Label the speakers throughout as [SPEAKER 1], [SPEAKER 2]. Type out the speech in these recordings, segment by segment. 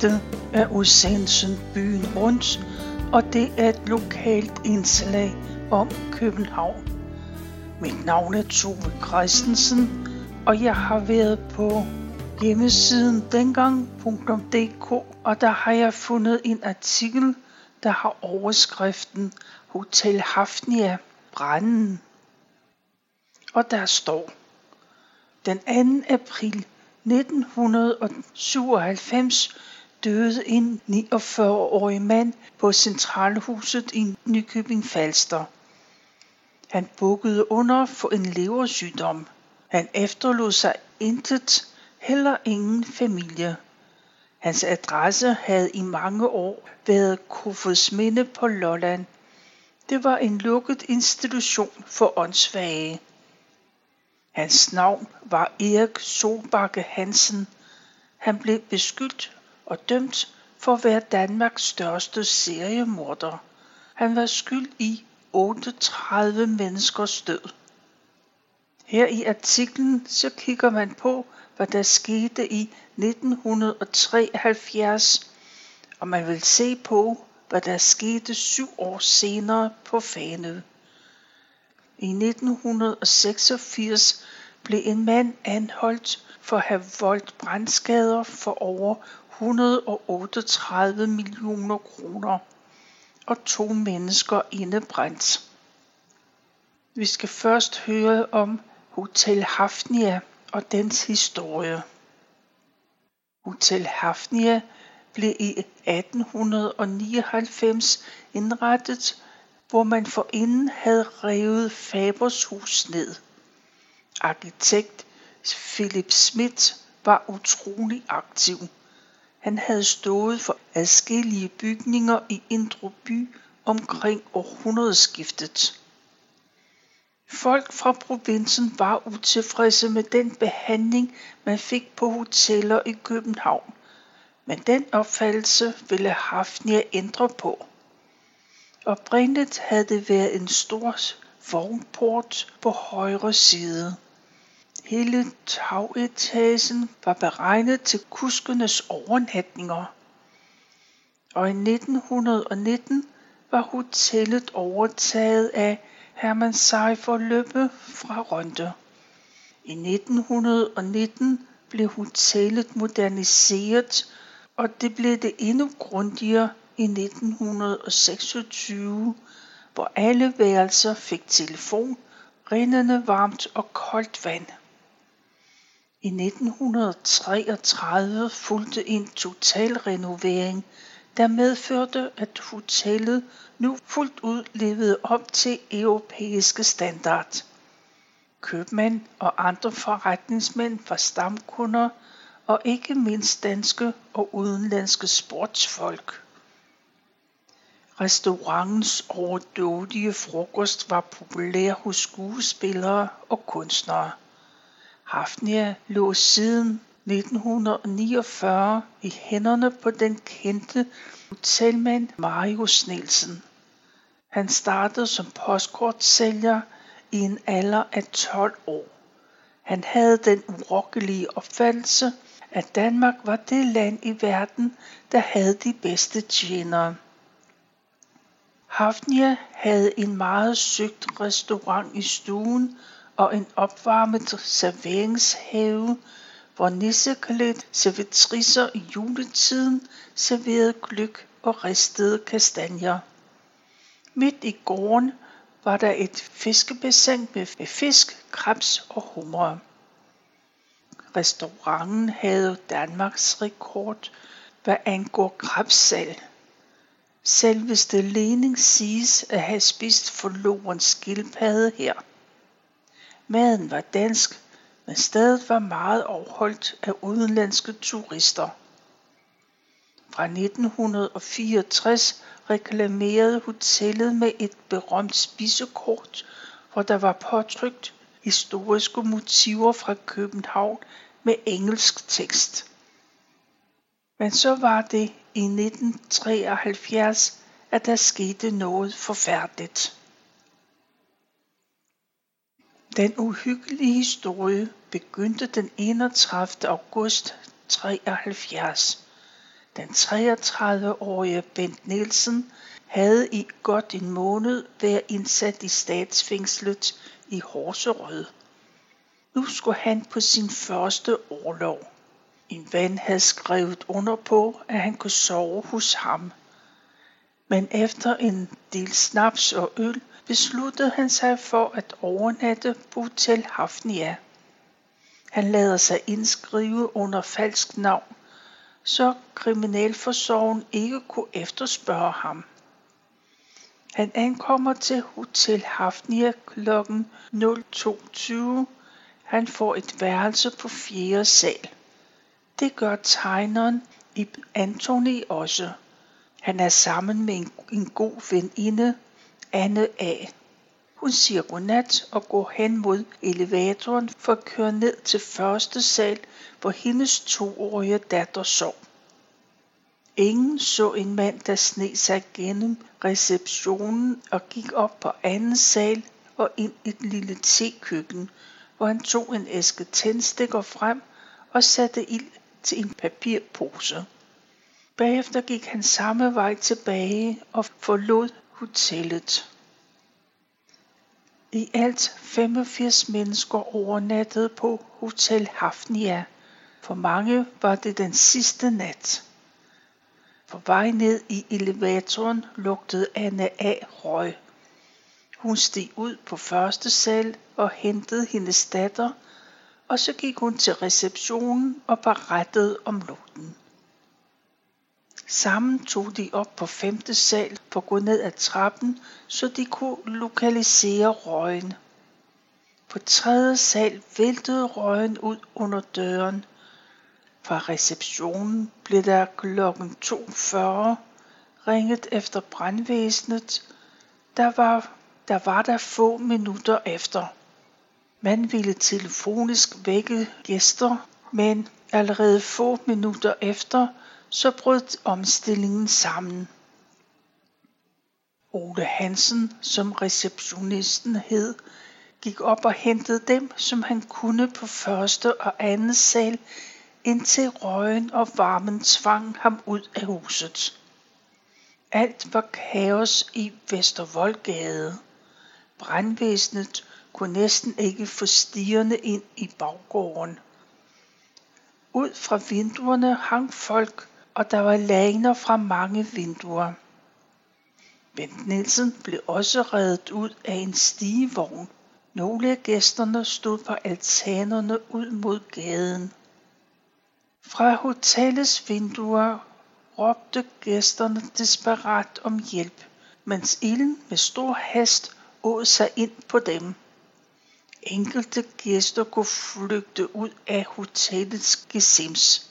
[SPEAKER 1] Dette er udsendelsen Byen Rundt, og det er et lokalt indslag om København. Mit navn er Tove Christensen, og jeg har været på hjemmesiden dengang.dk, og der har jeg fundet en artikel, der har overskriften Hotel Hafnia branden. Og der står, den 2. april 1997 døde en 49-årig mand på Centralhuset i Nykøbing Falster. Han bukkede under for en leversygdom. Han efterlod sig intet, heller ingen familie. Hans adresse havde i mange år været Kofodsminde på Lolland. Det var en lukket institution for åndssvage. Hans navn var Erik Solbakke Hansen. Han blev beskyldt og dømt for at være Danmarks største seriemorder. Han var skyld i 38 menneskers død. Her i artiklen så kigger man på, hvad der skete i 1973, og man vil se på, hvad der skete syv år senere på Fanø. I 1986 blev en mand anholdt for at have voldt brandskader for over 138 millioner kroner og to mennesker indebrændt. Vi skal først høre om Hotel Hafnia og dens historie. Hotel Hafnia blev i 1899 indrettet, hvor man forinden havde revet Fabers hus ned. Arkitekt Philip Smith var utrolig aktiv. Han havde stået for adskillige bygninger i Indre By omkring århundredeskiftet. Folk fra provinsen var utilfredse med den behandling, man fik på hoteller i København, men den opfattelse ville Hafnia ændre på. Oprindeligt havde det været en stor vognport på højre side. Hele tagetagen var beregnet til kuskenes overnatninger. Og i 1919 var hotellet overtaget af Herman Seifer Løbbe fra Ronde. I 1919 blev hotellet moderniseret, og det blev det endnu grundigere i 1926, hvor alle værelser fik telefon, rindende varmt og koldt vand. I 1933 fulgte en totalrenovering, der medførte, at hotellet nu fuldt ud levede op til europæiske standard. Købmænd og andre forretningsmænd var stamkunder, og ikke mindst danske og udenlandske sportsfolk. Restaurantens overdådige frokost var populær hos skuespillere og kunstnere. Hafnia lå siden 1949 i hænderne på den kendte hotelmand Marius Nielsen. Han startede som postkortsælger i en alder af 12 år. Han havde den urokkelige opfattelse, at Danmark var det land i verden, der havde de bedste tjenere. Hafnia havde en meget søgt restaurant i stuen og en opvarmet serveringshave, hvor nisseklædt servitricer i juletiden serverede gløk og ristede kastanjer. Midt i gården var der et fiskebassin med fisk, krebs og hummer. Restauranten havde Danmarks rekord, hvad angår krebssalg. Selveste Lening siges at have spist forloren skildpadde her. Maden var dansk, men stedet var meget overholdt af udenlandske turister. Fra 1964 reklamerede hotellet med et berømt spisekort, hvor der var påtrykt historiske motiver fra København med engelsk tekst. Men så var det i 1973, at der skete noget forfærdeligt. Den uhyggelige historie begyndte den 31. august 73. Den 33-årige Bent Nielsen havde i godt en måned været indsat i statsfængslet i Horserød. Nu skulle han på sin første årlov. En ven havde skrevet under på, at han kunne sove hos ham. Men efter en del snaps og øl besluttede han sig for at overnatte på Hotel Hafnia. Han lader sig indskrive under falsk navn, så kriminalforsorgen ikke kunne efterspørge ham. Han ankommer til Hotel Hafnia kl. 02.20. Han får et værelse på fjerde sal. Det gør tegneren Ib Anthony også. Han er sammen med en, en god veninde, Anne A. Hun siger godnat og går hen mod elevatoren for at køre ned til første sal, hvor hendes toårige datter sov. Ingen så en mand, der sneg sig gennem receptionen og gik op på anden sal og ind i et lille tekøkken, hvor han tog en æske tændstikker frem og satte ild til en papirpose. Bagefter gik han samme vej tilbage og forlod hotellet. I alt 85 mennesker overnattede på Hotel Hafnia. For mange var det den sidste nat. På vej ned i elevatoren lugtede Anne af røg. Hun steg ud på første sal og hentede hendes datter, og så gik hun til receptionen og berettede om lugten. Sammen tog de op på femte sal for at gå ned ad trappen, så de kunne lokalisere røgen. På tredje sal væltede røgen ud under døren. Fra receptionen blev der kl. 2.40 ringet efter brandvæsenet. Der var, der var der få minutter efter. Man ville telefonisk vække gæster, men allerede få minutter efter så brød omstillingen sammen. Ole Hansen, som receptionisten hed, gik op og hentede dem, som han kunne på første og anden sal, indtil røgen og varmen tvang ham ud af huset. Alt var kaos i Vestervoldgade. Brandvæsenet kunne næsten ikke få stierne ind i baggården. Ud fra vinduerne hang folk og der var laner fra mange vinduer. Bent Nielsen blev også reddet ud af en stigevogn. Nogle af gæsterne stod på altanerne ud mod gaden. Fra hotellets vinduer råbte gæsterne desperat om hjælp, mens ilden med stor hast åd sig ind på dem. Enkelte gæster kunne flygte ud af hotellets gesims.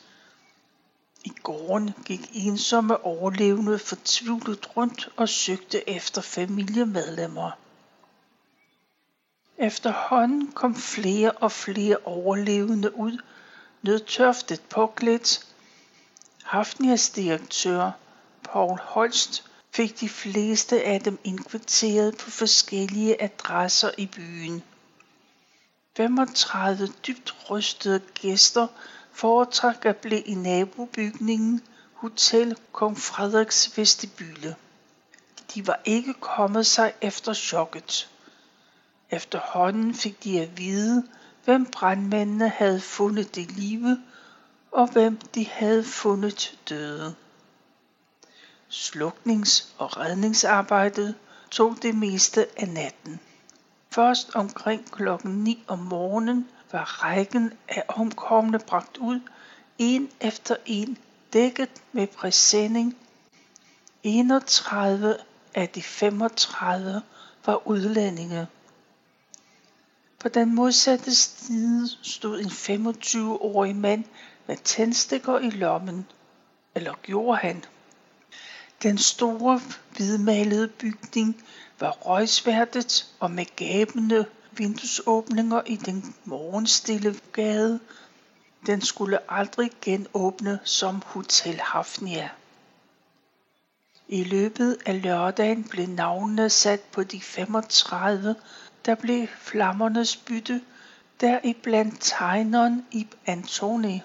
[SPEAKER 1] I gården gik ensomme overlevende fortvivlet rundt og søgte efter familiemedlemmer. Efterhånden kom flere og flere overlevende ud, nødtørftet påklædt. Hafnias direktør, Paul Holst, fik de fleste af dem indkvarteret på forskellige adresser i byen. 35 dybt rystede gæster foretrak at blive i nabobygningen Hotel Kong Frederiks vestibule. De var ikke kommet sig efter chokket. Efterhånden fik de at vide, hvem brandmændene havde fundet i live, og hvem de havde fundet døde. Sluknings- og redningsarbejdet tog det meste af natten. Først omkring klokken 9 om morgenen var rækken af omkomne bragt ud, en efter en, dækket med præsending. 31 af de 35 var udlændinge. På den modsatte side stod en 25-årig mand med tændstikker i lommen. Eller gjorde han? Den store hvidmalede bygning var røgsværtet og med gabende vinduesåbninger i den morgenstille gade. Den skulle aldrig genåbne som Hotel Hafnia. I løbet af lørdagen blev navnene sat på de 35, der blev flammernes bytte, der i blandt tegneren Ib Antoni.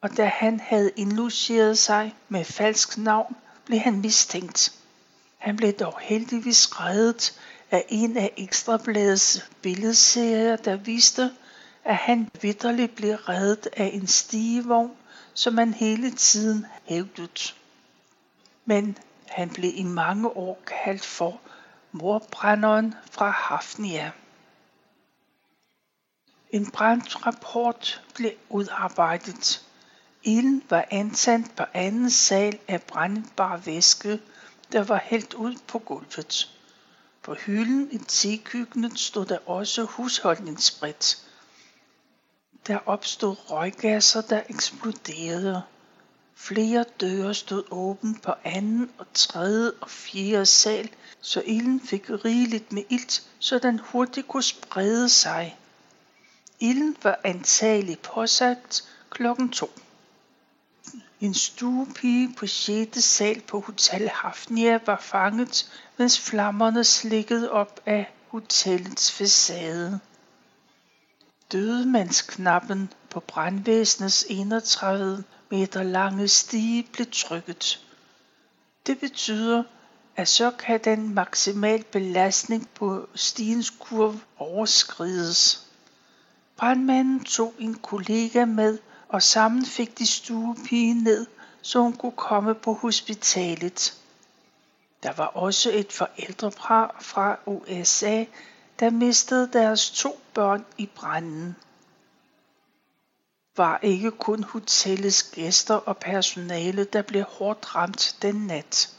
[SPEAKER 1] og da han havde indlogeret sig med falsk navn, blev han mistænkt. Han blev dog heldigvis reddet af en af Ekstrabladets billedserier, der viste, at han vidderligt blev reddet af en stigevogn, som han hele tiden hævdet. Men han blev i mange år kaldt for morbrænderen fra Hafnia. En brandrapport blev udarbejdet. Ilden var antændt på anden sal af brændbar væske, der var hældt ud på gulvet. På hylden i tekøkkenet stod der også husholdningssprit. Der opstod røggasser, der eksploderede. Flere døre stod åben på anden og tredje og fjerde sal, så ilden fik rigeligt med ilt, så den hurtigt kunne sprede sig. Ilden var antagelig påsat klokken to. En stuepige på 6. sal på Hotel Hafnia var fanget, mens flammerne slikkede op af hotellets facade. Dødemandsknappen på brandvæsenets 31 meter lange stige blev trykket. Det betyder, at så kan den maksimal belastning på stigens kurv overskrides. Brandmanden tog en kollega med, og sammen fik de stuepigen ned, så hun kunne komme på hospitalet. Der var også et forældrepar fra USA, der mistede deres to børn i branden. Var ikke kun hotellets gæster og personale, der blev hårdt ramt den nat.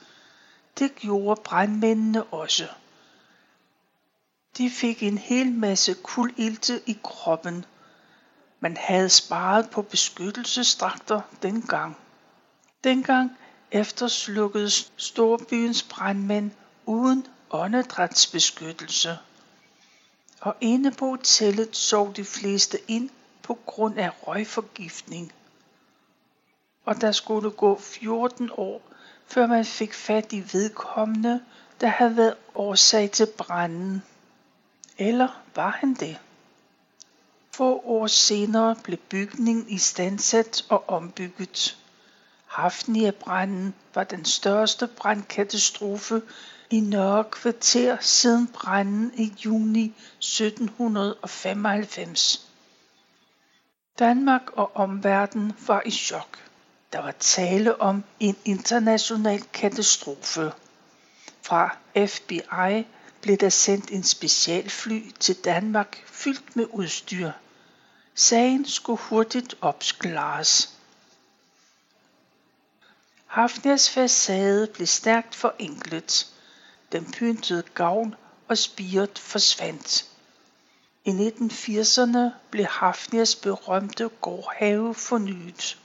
[SPEAKER 1] Det gjorde brandmændene også. De fik en hel masse kuldilte i kroppen. Man havde sparet på beskyttelsesdragter dengang. Dengang efterslukkede storbyens brandmænd uden åndedrætsbeskyttelse. Og inde på hotellet sov de fleste ind på grund af røgforgiftning. Og der skulle gå 14 år, før man fik fat i vedkommende, der havde været årsag til branden. Eller var han det? Få år senere blev bygningen istandsat og ombygget. Hafnia-branden var den største brandkatastrofe i Nørre Kvarter siden branden i juni 1795. Danmark og omverdenen var i chok. Der var tale om en international katastrofe. Fra FBI blev der sendt en specialfly til Danmark fyldt med udstyr. Sagen skulle hurtigt opklares. Hafnias facade blev stærkt forenklet. Den pyntede gavn og spiret forsvandt. I 1980'erne blev Hafnias berømte gårdhave fornyet.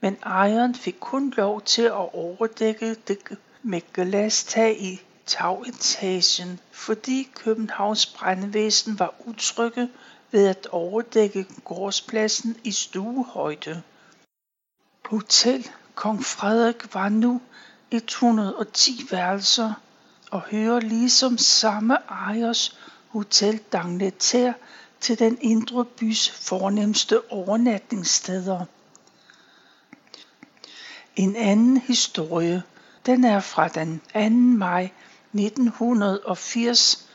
[SPEAKER 1] Men ejeren fik kun lov til at overdække det med glastag i tagetagen, fordi Københavns brandvæsen var utrygge ved at overdække gårdspladsen i stuehøjde. Hotel Kong Frederik var nu 110 værelser og hører ligesom samme ejers Hotel d'Angleterre til den indre bys fornemmeste overnatningssteder. En anden historie, den er fra den 2. maj 1980,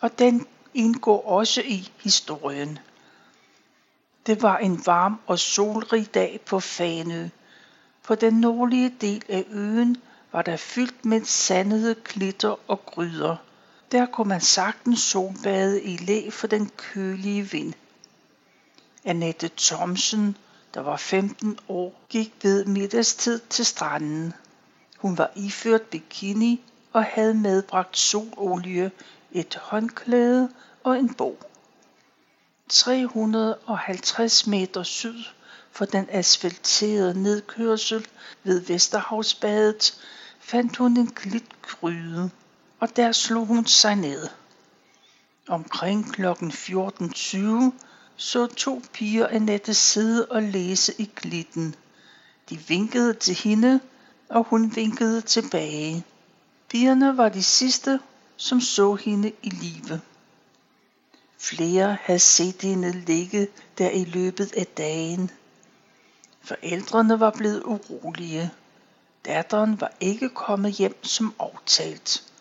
[SPEAKER 1] og den indgår også i historien. Det var en varm og solrig dag på Fanø. På den nordlige del af øen var der fyldt med sandede klitter og gryder. Der kunne man sagtens solbade i læ for den kølige vind. Annette Thomsen, der var 15 år, gik ved middagstid til stranden. Hun var iført bikini og havde medbragt sololie, et håndklæde og en bog. 350 meter syd for den asfalterede nedkørsel ved Vesterhavsbadet fandt hun en glitgryde, og der slog hun sig ned. Omkring kl. 14.20 så to piger Annette sidde og læse i glitten. De vinkede til hende, og hun vinkede tilbage. Pigerne var de sidste, som så hende i live. Flere havde set hende ligge der i løbet af dagen. Forældrene var blevet urolige. Datteren var ikke kommet hjem som aftalt.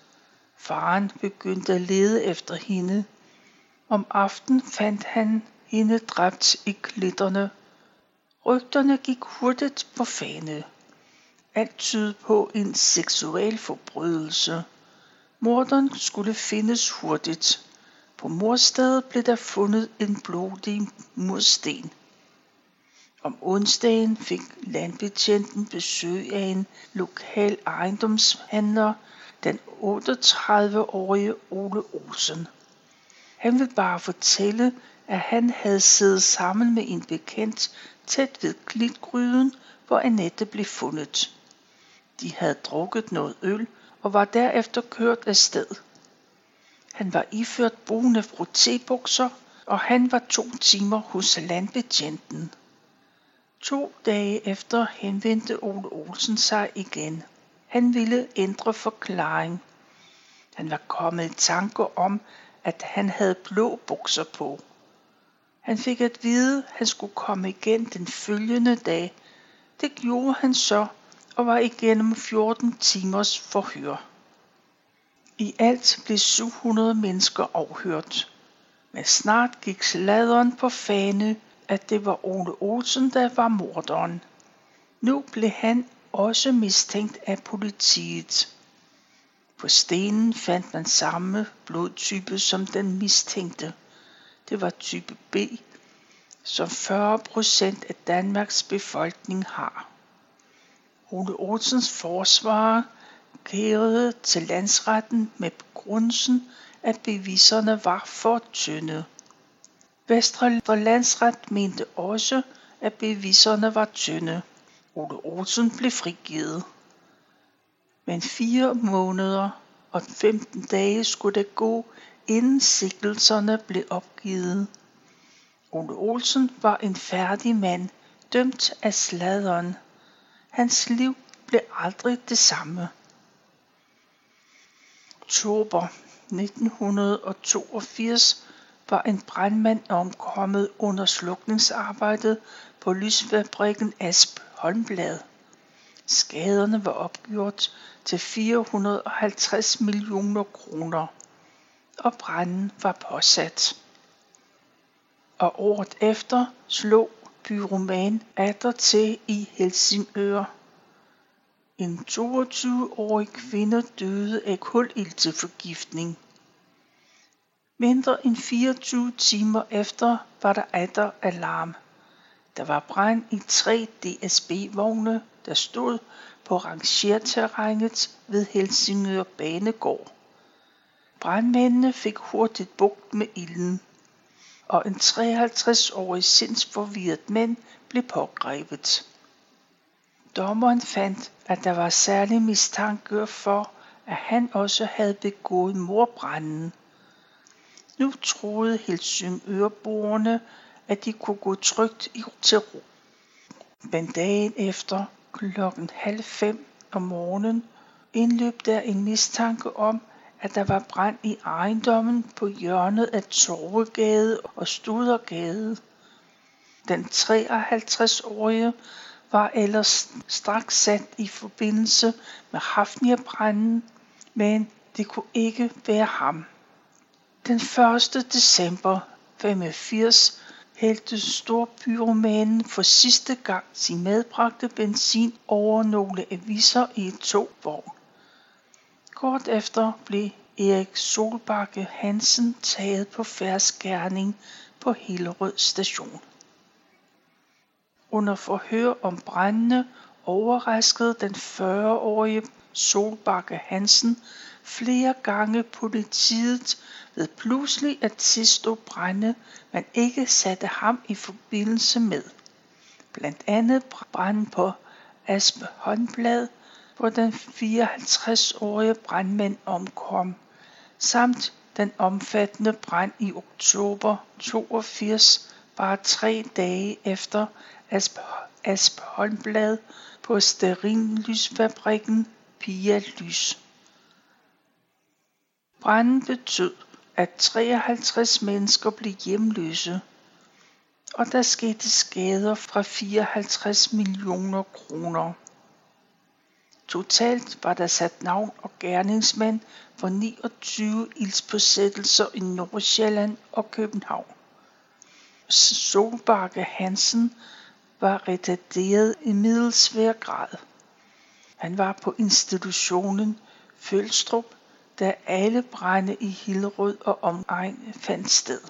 [SPEAKER 1] Faren begyndte at lede efter hende. Om aftenen fandt han hende dræbt i klitterne. Rygterne gik hurtigt på fane. Alt tydede på en seksuel forbrydelse. Morderen skulle findes hurtigt. På morstedet blev der fundet en blodig mursten. Om onsdagen fik landbetjenten besøg af en lokal ejendomshandler, den 38-årige Ole Olsen. Han ville bare fortælle, at han havde siddet sammen med en bekendt tæt ved klitgryden, hvor Annette blev fundet. De havde drukket noget øl og var derefter kørt af sted. Han var iført brune frotébukser, og han var to timer hos landbetjenten. To dage efter henvendte Ole Olsen sig igen. Han ville ændre forklaring. Han var kommet i tanke om, at han havde blå bukser på. Han fik at vide, at han skulle komme igen den følgende dag. Det gjorde han så, og var igennem 14 timers forhør. I alt blev 700 mennesker afhørt. Men snart gik sladeren på fane, at det var Ole Olsen, der var morderen. Nu blev han også mistænkt af politiet. På stenen fandt man samme blodtype som den mistænkte. Det var type B, som 40 procent af Danmarks befolkning har. Ole Olsens forsvarer kærede til landsretten med begrundelsen, at beviserne var for tynde. Vestre Landsret mente også, at beviserne var tynde. Ole Olsen blev frigivet. Men fire måneder og 15 dage skulle det gå, inden sikkelserne blev opgivet. Ole Olsen var en færdig mand, dømt af sladeren. Hans liv blev aldrig det samme. Oktober 1982 var en brandmand omkommet under slukningsarbejdet på lysfabrikken Asp Holmblad. Skaderne var opgjort til 450 millioner kroner, og branden var påsat. Og året efter slog pyroman atter til i Helsingør. En 22-årig kvinde døde af kulilteforgiftning. Mindre end 24 timer efter var der atter alarm. Der var brand i tre DSB-vogne, der stod på rangerterrænet ved Helsingør Banegård. Brandmændene fik hurtigt bugt med ilden, og en 53-årig sindsforvirret mand blev pågrebet. Dommeren fandt, at der var særlig mistanke for, at han også havde begået morbranden. Nu troede Helsingørboerne, at de kunne gå trygt til ro. Men dagen efter klokken halv fem om morgenen indløb der en mistanke om, at der var brand i ejendommen på hjørnet af Torvegade og Studergade. Den 53-årige var ellers straks sat i forbindelse med Hafnirbranden, men det kunne ikke være ham. Den 1. december 85 hældte storbyromanen for sidste gang sin medbragte benzin over nogle aviser i et togvogn. Kort efter blev Erik Solbakke Hansen taget på færdsgærning på Hillerød station. Under forhør om brændende overraskede den 40-årige Solbakke Hansen flere gange politiet ved pludselig at tilstå brænde, man ikke satte ham i forbindelse med. Blandt andet brand på Aspe Håndblad, hvor den 54-årige brandmand omkom, samt den omfattende brand i oktober 82, bare tre dage efter Asp, Asp Håndblad på Sterinlysfabrikken Pia Lys. Branden betød, at 53 mennesker blev hjemløse. og der skete skader fra 54 millioner kroner. Totalt var der sat navn og gerningsmænd for 29 ildspåsættelser i Nordsjælland og København. Solbakke Hansen var retarderet i middelsvær grad. Han var på institutionen Følstrup, da alle brænde i Hillerød og omegn fandt sted.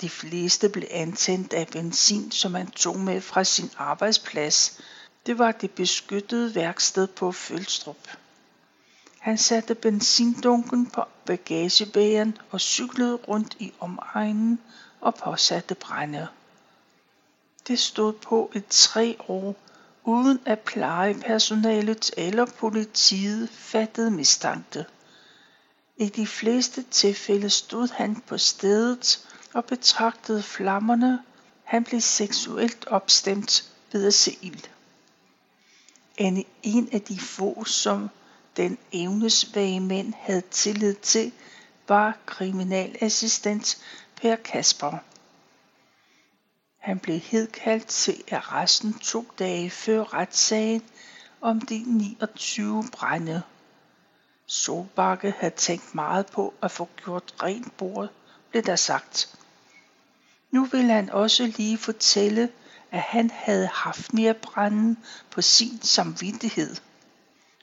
[SPEAKER 1] De fleste blev antændt af benzin, som han tog med fra sin arbejdsplads. Det var det beskyttede værksted på Følstrup. Han satte benzindunken på bagagebæren og cyklede rundt i omegnen og påsatte brænde. Det stod på i tre år, uden at plejepersonalet eller politiet fattede mistanke. I de fleste tilfælde stod han på stedet og betragtede flammerne. Han blev seksuelt opstemt ved at se ild. En af de få, som den evnesvage mænd havde tillid til, var kriminalassistent Per Kasper. Han blev hedkaldt til arresten to dage før retssagen om de 29 brænde. Solbakke havde tænkt meget på at få gjort rent bord, blev der sagt. Nu vil han også lige fortælle, at han havde haft mere brænde på sin samvittighed.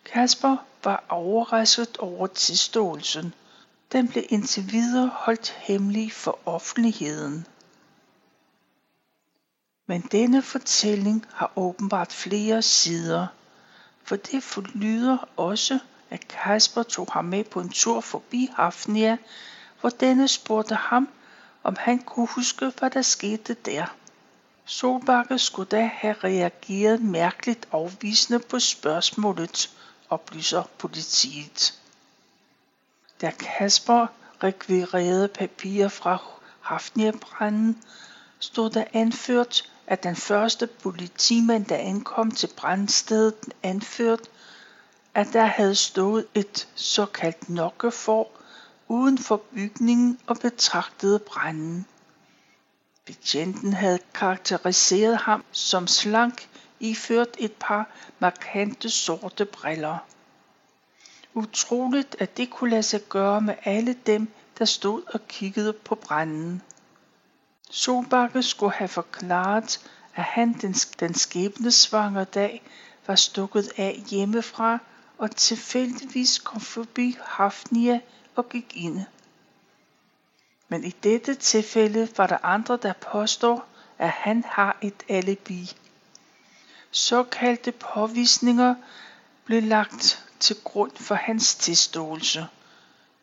[SPEAKER 1] Kasper var overrasket over tilståelsen. Den blev indtil videre holdt hemmelig for offentligheden. Men denne fortælling har åbenbart flere sider, for det forlyder også, at Kasper tog ham med på en tur forbi Hafnia, hvor denne spurgte ham, om han kunne huske, hvad der skete der. Solbakke skulle da have reageret mærkeligt afvisende på spørgsmålet, oplyser politiet. Da Kasper rekvirerede papirer fra Hafnia-branden, stod der anført, at den første politimand, der ankom til brandstedet, anførte, at der havde stået et såkaldt nokkefor uden for bygningen og betragtede branden. Betjenten havde karakteriseret ham som slank, iført et par markante sorte briller. Utroligt, at det kunne lade sig gøre med alle dem, der stod og kiggede på branden. Solbakke skulle have forklaret, at han den, den skæbnesvangre dag var stukket af hjemmefra og tilfældigvis kom forbi Hafnia og gik ind. Men i dette tilfælde var der andre, der påstår, at han har et alibi. Såkaldte påvisninger blev lagt til grund for hans tilståelse.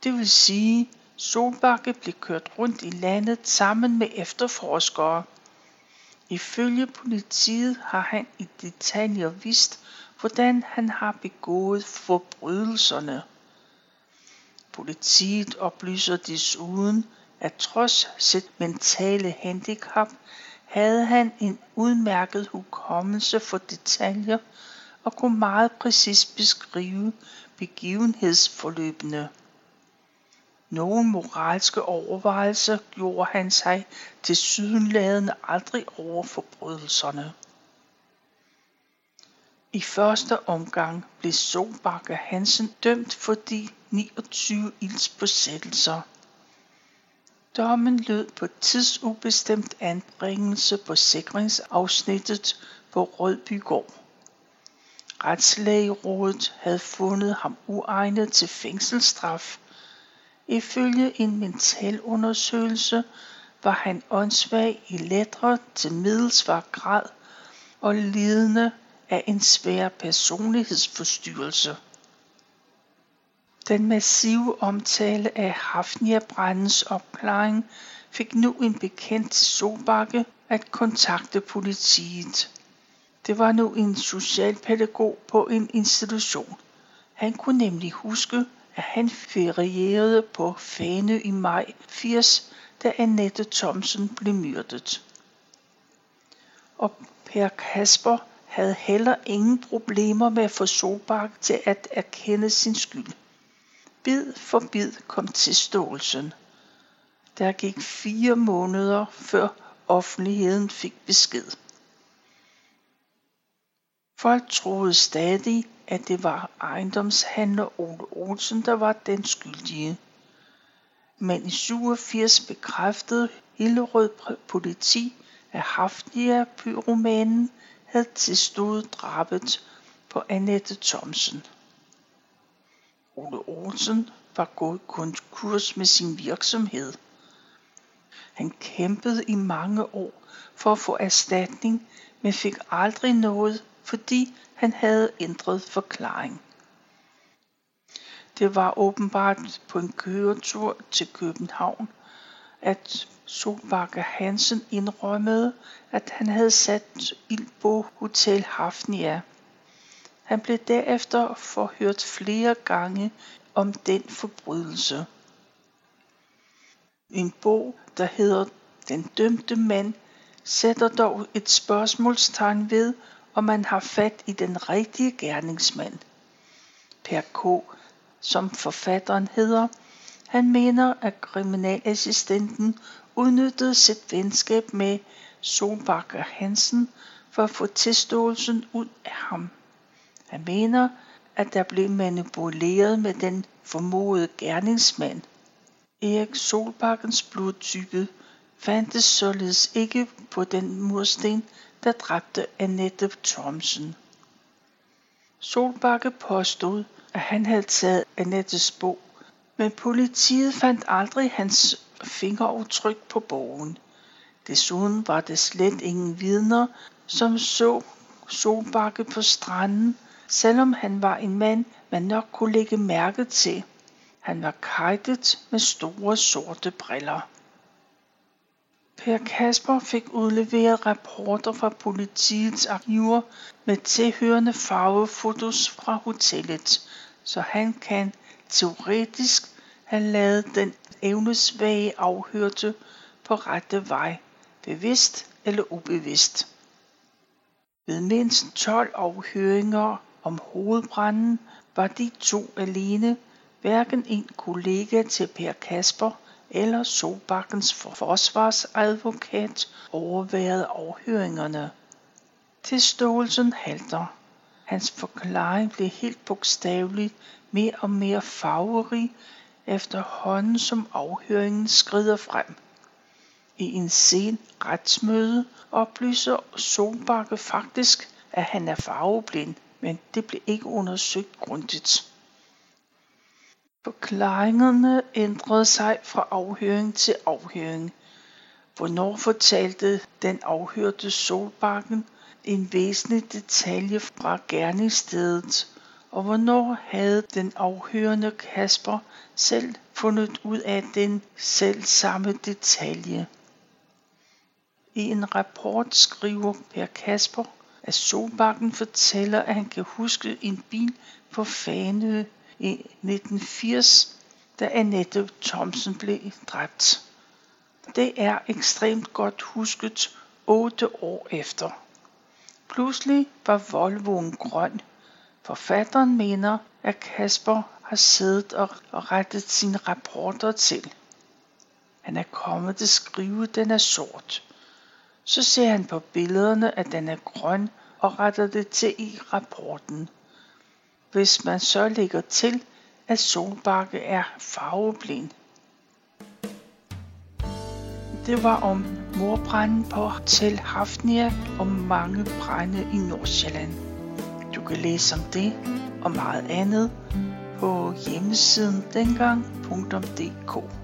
[SPEAKER 1] Det vil sige, Solbakke blev kørt rundt i landet sammen med efterforskere. Ifølge politiet har han i detaljer vist, hvordan han har begået forbrydelserne. Politiet oplyser desuden, at trods sit mentale handicap havde han en udmærket hukommelse for detaljer og kunne meget præcist beskrive begivenhedsforløbene. Nogle moralske overvejelser gjorde han sig til sydenladende aldrig over forbrydelserne. I første omgang blev Solbakke Hansen dømt for de 29 ildsbesættelser. Dommen lød på tidsubestemt anbringelse på sikringsafsnittet på Rødbygård. Retslægerådet havde fundet ham uegnet til fængselsstraf. Ifølge en mentalundersøgelse var han åndssvag i lettere til middelsvag grad og lidende af en svær personlighedsforstyrrelse. Den massive omtale af Hafnia-brandens opklaring fik nu en bekendt til at kontakte politiet. Det var nu en socialpædagog på en institution. Han kunne nemlig huske, at han ferierede på Fane i maj 80, da Annette Thomsen blev myrdet. Og Per Kasper havde heller ingen problemer med at få Solbak til at erkende sin skyld. Bid for bid kom tilståelsen. Der gik fire måneder før offentligheden fik besked. Folk troede stadig, at det var ejendomshandler Ole Olsen, der var den skyldige. Men i 87 bekræftede Hillerød politi, at Hafnia pyromanen havde tilstået drabet på Annette Thomsen. Ole Olsen var gået konkurs med sin virksomhed. Han kæmpede i mange år for at få erstatning, men fik aldrig noget, fordi han havde ændret forklaring. Det var åbenbart på en køretur til København, at Solbakke Hansen indrømmede, at han havde sat ild på Hotel Hafnia. Han blev derefter forhørt flere gange om den forbrydelse. En bog, der hedder Den dømte mand, sætter dog et spørgsmålstegn ved, og man har fat i den rigtige gerningsmand. Per K., som forfatteren hedder, han mener, at kriminalassistenten udnyttede sit venskab med Solbakker Hansen for at få tilståelsen ud af ham. Han mener, at der blev manipuleret med den formodede gerningsmand. Erik Solbakkens blodtype fandtes således ikke på den mursten, der dræbte Annette Thomsen. Solbakke påstod, at han havde taget Annettes bog, men politiet fandt aldrig hans fingeraftryk på bogen. Desuden var der slet ingen vidner, som så Solbakke på stranden, selvom han var en mand, man nok kunne lægge mærke til. Han var kajtet med store sorte briller. Per Kasper fik udleveret rapporter fra politiets arkiver med tilhørende farvefotos fra hotellet, så han kan teoretisk have lavet den evnesvage afhørte på rette vej, bevidst eller ubevidst. Ved mindst 12 afhøringer om hovedbranden var de to alene, hverken en kollega til Per Kasper eller Sobakkens forsvarsadvokat overværede afhøringerne. Tilståelsen halter. Hans forklaring blev helt bogstaveligt mere og mere farverig efterhånden som afhøringen skrider frem. I en sen retsmøde oplyser Solbakke faktisk, at han er farveblind, men det blev ikke undersøgt grundigt. Forklaringerne ændrede sig fra afhøring til afhøring. Hvornår fortalte den afhørte Solbakken en væsentlig detalje fra gerningsstedet, og hvornår havde den afhørende Kasper selv fundet ud af den selv samme detalje. I en rapport skriver Per Kasper, at Solbakken fortæller, at han kan huske en bil på Fanø i 1980, da Annette Thomsen blev dræbt. Det er ekstremt godt husket otte år efter. Pludselig var Volvoen grøn. Forfatteren mener, at Kasper har siddet og rettet sine rapporter til. Han er kommet til at skrive, at den er sort. Så ser han på billederne, at den er grøn og retter det til i rapporten. Hvis man så lægger til, at Solbakke er farveblind. Det var om morbranden på Hotel Hafnia og mange brænde i Nordsjælland. Du kan læse om det og meget andet på hjemmesiden dengang.dk.